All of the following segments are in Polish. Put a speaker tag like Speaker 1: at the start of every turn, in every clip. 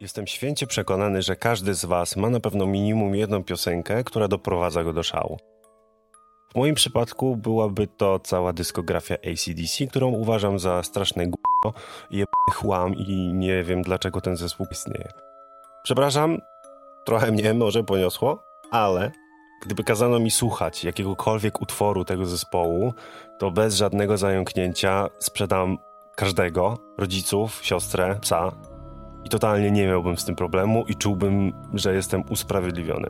Speaker 1: Jestem święcie przekonany, że każdy z Was ma na pewno minimum jedną piosenkę, która doprowadza go do szału. W moim przypadku byłaby to cała dyskografia ACDC, którą uważam za straszne g***o, je chłam i nie wiem dlaczego ten zespół istnieje. Przepraszam, trochę mnie może poniosło, ale gdyby kazano mi słuchać jakiegokolwiek utworu tego zespołu, to bez żadnego zająknięcia sprzedam każdego, rodziców, siostrę, psa i totalnie nie miałbym z tym problemu i czułbym, że jestem usprawiedliwiony.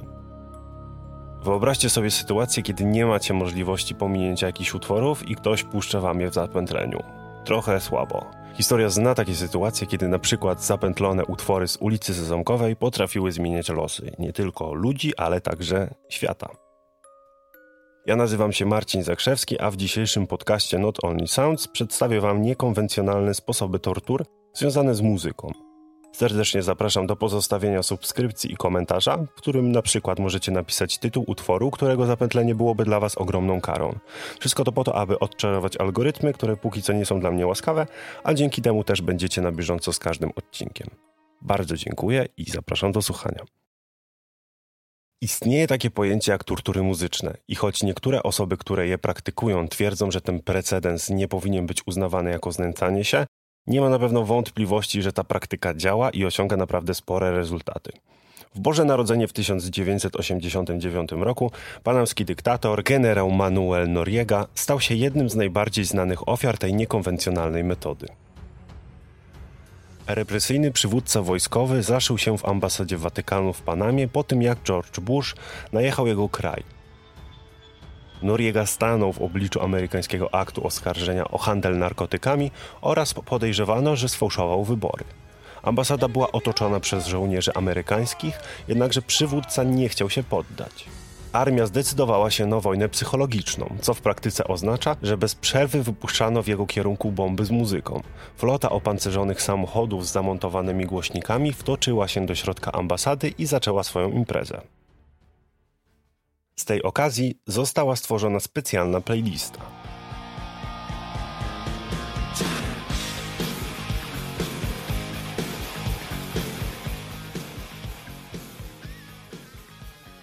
Speaker 1: Wyobraźcie sobie sytuację, kiedy nie macie możliwości pominięcia jakichś utworów i ktoś puszcza wam je w zapętleniu. Trochę słabo. Historia zna takie sytuacje, kiedy na przykład zapętlone utwory z ulicy Sezamkowej potrafiły zmieniać losy nie tylko ludzi, ale także świata. Ja nazywam się Marcin Zakrzewski, a w dzisiejszym podcaście Not Only Sounds przedstawię Wam niekonwencjonalne sposoby tortur związane z muzyką. Serdecznie zapraszam do pozostawienia subskrypcji i komentarza, w którym na przykład możecie napisać tytuł utworu, którego zapętlenie byłoby dla Was ogromną karą. Wszystko to po to, aby odczarować algorytmy, które póki co nie są dla mnie łaskawe, a dzięki temu też będziecie na bieżąco z każdym odcinkiem. Bardzo dziękuję i zapraszam do słuchania. Istnieje takie pojęcie jak tortury muzyczne i choć niektóre osoby, które je praktykują, twierdzą, że ten precedens nie powinien być uznawany jako znęcanie się, nie ma na pewno wątpliwości, że ta praktyka działa i osiąga naprawdę spore rezultaty. W Boże Narodzenie w 1989 roku panamski dyktator generał Manuel Noriega stał się jednym z najbardziej znanych ofiar tej niekonwencjonalnej metody. Represyjny przywódca wojskowy zaszył się w ambasadzie Watykanu w Panamie po tym jak George Bush najechał jego kraj. Noriega stanął w obliczu amerykańskiego aktu oskarżenia o handel narkotykami oraz podejrzewano, że sfałszował wybory. Ambasada była otoczona przez żołnierzy amerykańskich, jednakże przywódca nie chciał się poddać. Armia zdecydowała się na wojnę psychologiczną, co w praktyce oznacza, że bez przerwy wypuszczano w jego kierunku bomby z muzyką. Flota opancerzonych samochodów z zamontowanymi głośnikami wtoczyła się do środka ambasady i zaczęła swoją imprezę. Z tej okazji została stworzona specjalna playlista.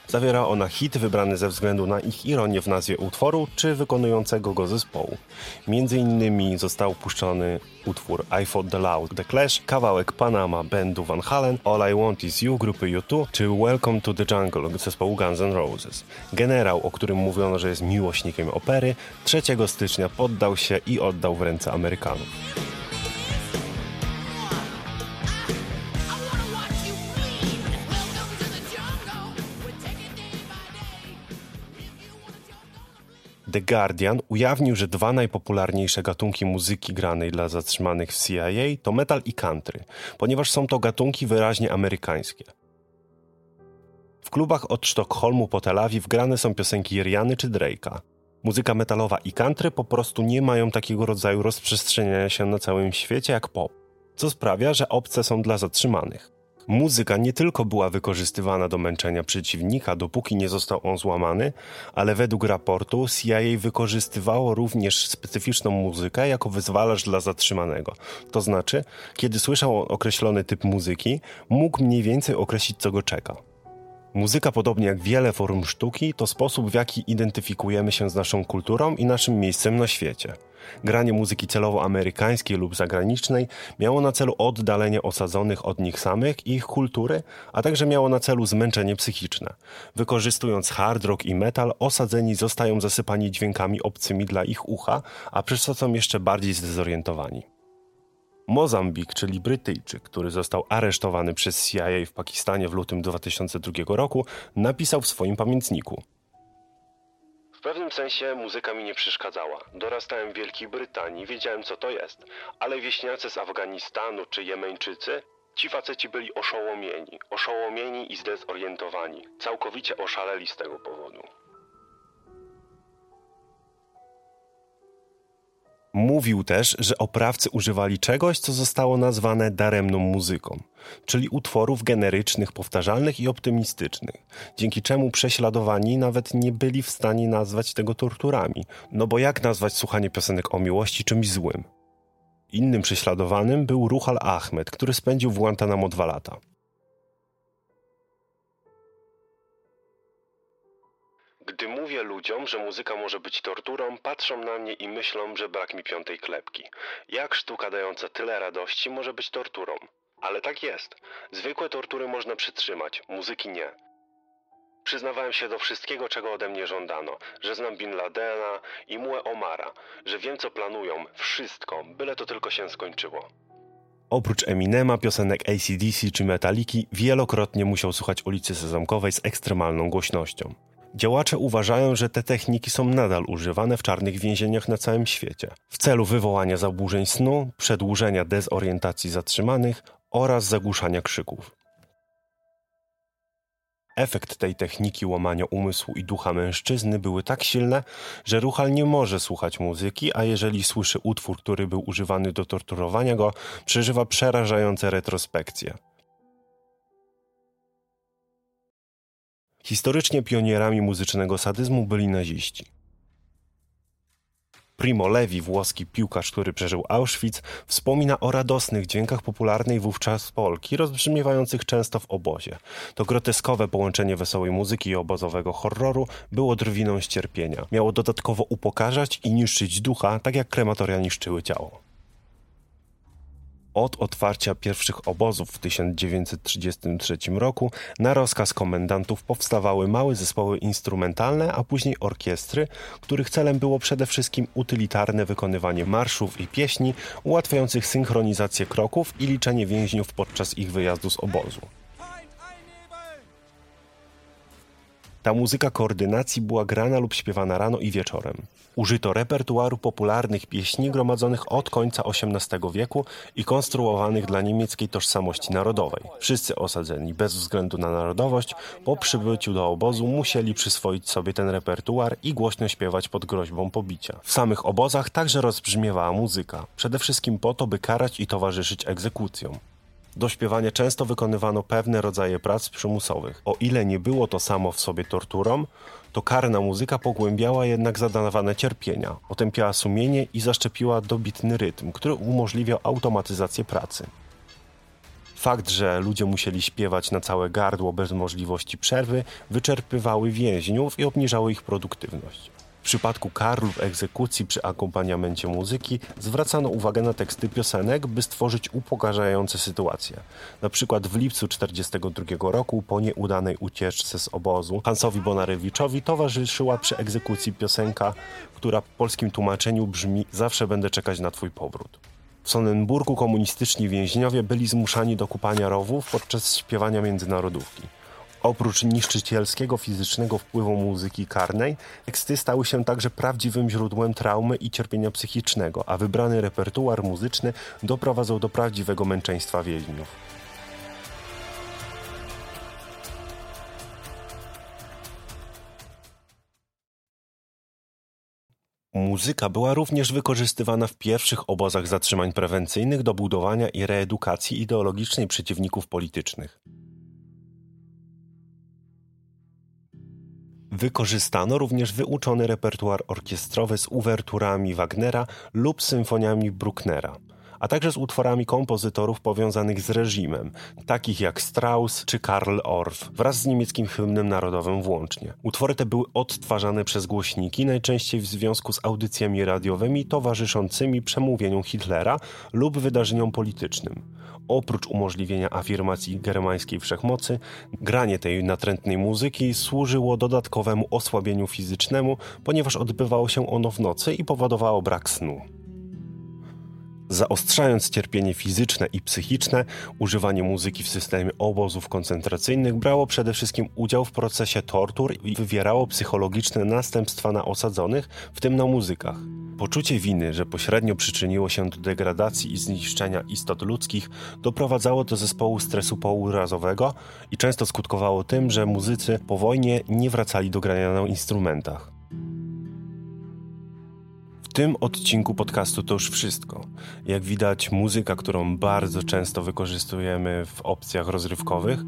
Speaker 1: Zawiera ona hit wybrany ze względu na ich ironię w nazwie utworu czy wykonującego go zespołu. Między innymi został puszczony utwór I Fought the Loud The Clash, kawałek Panama bandu Van Halen, All I Want Is You grupy U2 czy Welcome to the Jungle zespołu Guns N' Roses. Generał, o którym mówiono, że jest miłośnikiem opery, 3 stycznia poddał się i oddał w ręce Amerykanów. The Guardian ujawnił, że dwa najpopularniejsze gatunki muzyki granej dla zatrzymanych w CIA to metal i country, ponieważ są to gatunki wyraźnie amerykańskie. W klubach od Sztokholmu po Tel Awiw grane są piosenki Riany czy Drake'a. Muzyka metalowa i country po prostu nie mają takiego rodzaju rozprzestrzeniania się na całym świecie jak pop, co sprawia, że obce są dla zatrzymanych. Muzyka nie tylko była wykorzystywana do męczenia przeciwnika, dopóki nie został on złamany, ale według raportu CIA wykorzystywało również specyficzną muzykę jako wyzwalacz dla zatrzymanego. To znaczy, kiedy słyszał on określony typ muzyki, mógł mniej więcej określić, co go czeka. Muzyka, podobnie jak wiele form sztuki, to sposób, w jaki identyfikujemy się z naszą kulturą i naszym miejscem na świecie. Granie muzyki celowo amerykańskiej lub zagranicznej miało na celu oddalenie osadzonych od nich samych i ich kultury, a także miało na celu zmęczenie psychiczne. Wykorzystując hard rock i metal, osadzeni zostają zasypani dźwiękami obcymi dla ich ucha, a przez to są jeszcze bardziej zdezorientowani. Mozambik, czyli Brytyjczyk, który został aresztowany przez CIA w Pakistanie w lutym 2002 roku, napisał w swoim pamiętniku – w pewnym sensie muzyka mi nie przeszkadzała. Dorastałem w Wielkiej Brytanii, wiedziałem co to jest. Ale wieśniacy z Afganistanu czy Jemeńczycy, ci faceci byli oszołomieni. Oszołomieni i zdezorientowani. Całkowicie oszaleli z tego powodu. Mówił też, że oprawcy używali czegoś, co zostało nazwane daremną muzyką, czyli utworów generycznych, powtarzalnych i optymistycznych, dzięki czemu prześladowani nawet nie byli w stanie nazwać tego torturami. No bo jak nazwać słuchanie piosenek o miłości czymś złym? Innym prześladowanym był Ruhal Ahmed, który spędził w Guantanamo dwa lata. Gdy mówię ludziom, że muzyka może być torturą, patrzą na mnie i myślą, że brak mi piątej klepki. Jak sztuka dająca tyle radości może być torturą? Ale tak jest. Zwykłe tortury można przytrzymać, muzyki nie. Przyznawałem się do wszystkiego, czego ode mnie żądano, że znam Bin Ladena i Mue Omara, że wiem co planują, wszystko, byle to tylko się skończyło. Oprócz Eminema, piosenek ACDC czy Metaliki, wielokrotnie musiał słuchać ulicy Sezamkowej z ekstremalną głośnością. Działacze uważają, że te techniki są nadal używane w czarnych więzieniach na całym świecie w celu wywołania zaburzeń snu, przedłużenia dezorientacji zatrzymanych oraz zagłuszania krzyków. Efekt tej techniki łamania umysłu i ducha mężczyzny były tak silne, że Ruchal nie może słuchać muzyki, a jeżeli słyszy utwór, który był używany do torturowania go, przeżywa przerażające retrospekcje. Historycznie pionierami muzycznego sadyzmu byli naziści. Primo Levi, włoski piłkarz, który przeżył Auschwitz, wspomina o radosnych dźwiękach popularnej wówczas Polki, rozbrzmiewających często w obozie. To groteskowe połączenie wesołej muzyki i obozowego horroru było drwiną z cierpienia. Miało dodatkowo upokarzać i niszczyć ducha, tak jak krematoria niszczyły ciało. Od otwarcia pierwszych obozów w 1933 roku na rozkaz komendantów powstawały małe zespoły instrumentalne, a później orkiestry, których celem było przede wszystkim utylitarne wykonywanie marszów i pieśni ułatwiających synchronizację kroków i liczenie więźniów podczas ich wyjazdu z obozu. Ta muzyka koordynacji była grana lub śpiewana rano i wieczorem. Użyto repertuaru popularnych pieśni gromadzonych od końca XVIII wieku i konstruowanych dla niemieckiej tożsamości narodowej. Wszyscy osadzeni, bez względu na narodowość, po przybyciu do obozu musieli przyswoić sobie ten repertuar i głośno śpiewać pod groźbą pobicia. W samych obozach także rozbrzmiewała muzyka, przede wszystkim po to, by karać i towarzyszyć egzekucjom. Do śpiewania często wykonywano pewne rodzaje prac przymusowych. O ile nie było to samo w sobie torturą, to karna muzyka pogłębiała jednak zadawane cierpienia, otępiała sumienie i zaszczepiła dobitny rytm, który umożliwiał automatyzację pracy. Fakt, że ludzie musieli śpiewać na całe gardło bez możliwości przerwy, wyczerpywały więźniów i obniżały ich produktywność. W przypadku kar lub egzekucji przy akompaniamencie muzyki zwracano uwagę na teksty piosenek, by stworzyć upokarzające sytuacje. Na przykład w lipcu 1942 roku po nieudanej ucieczce z obozu Hansowi Bonarewiczowi towarzyszyła przy egzekucji piosenka, która w polskim tłumaczeniu brzmi Zawsze będę czekać na twój powrót. W Sonnenburgu komunistyczni więźniowie byli zmuszani do kupania rowów podczas śpiewania międzynarodówki. Oprócz niszczycielskiego fizycznego wpływu muzyki karnej, teksty stały się także prawdziwym źródłem traumy i cierpienia psychicznego, a wybrany repertuar muzyczny doprowadzał do prawdziwego męczeństwa więźniów. Muzyka była również wykorzystywana w pierwszych obozach zatrzymań prewencyjnych do budowania i reedukacji ideologicznej przeciwników politycznych. Wykorzystano również wyuczony repertuar orkiestrowy z uwerturami Wagnera lub symfoniami Brucknera, a także z utworami kompozytorów powiązanych z reżimem, takich jak Strauss czy Karl Orff, wraz z niemieckim hymnem narodowym włącznie. Utwory te były odtwarzane przez głośniki, najczęściej w związku z audycjami radiowymi towarzyszącymi przemówieniom Hitlera lub wydarzeniom politycznym. Oprócz umożliwienia afirmacji germańskiej wszechmocy, granie tej natrętnej muzyki służyło dodatkowemu osłabieniu fizycznemu, ponieważ odbywało się ono w nocy i powodowało brak snu. Zaostrzając cierpienie fizyczne i psychiczne, używanie muzyki w systemie obozów koncentracyjnych brało przede wszystkim udział w procesie tortur i wywierało psychologiczne następstwa na osadzonych, w tym na muzykach. Poczucie winy, że pośrednio przyczyniło się do degradacji i zniszczenia istot ludzkich, doprowadzało do zespołu stresu pourazowego i często skutkowało tym, że muzycy po wojnie nie wracali do grania na instrumentach. Tym odcinku podcastu to już wszystko. Jak widać, muzyka, którą bardzo często wykorzystujemy w opcjach rozrywkowych,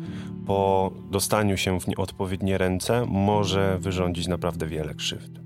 Speaker 1: po dostaniu się w nieodpowiednie ręce może wyrządzić naprawdę wiele krzywd.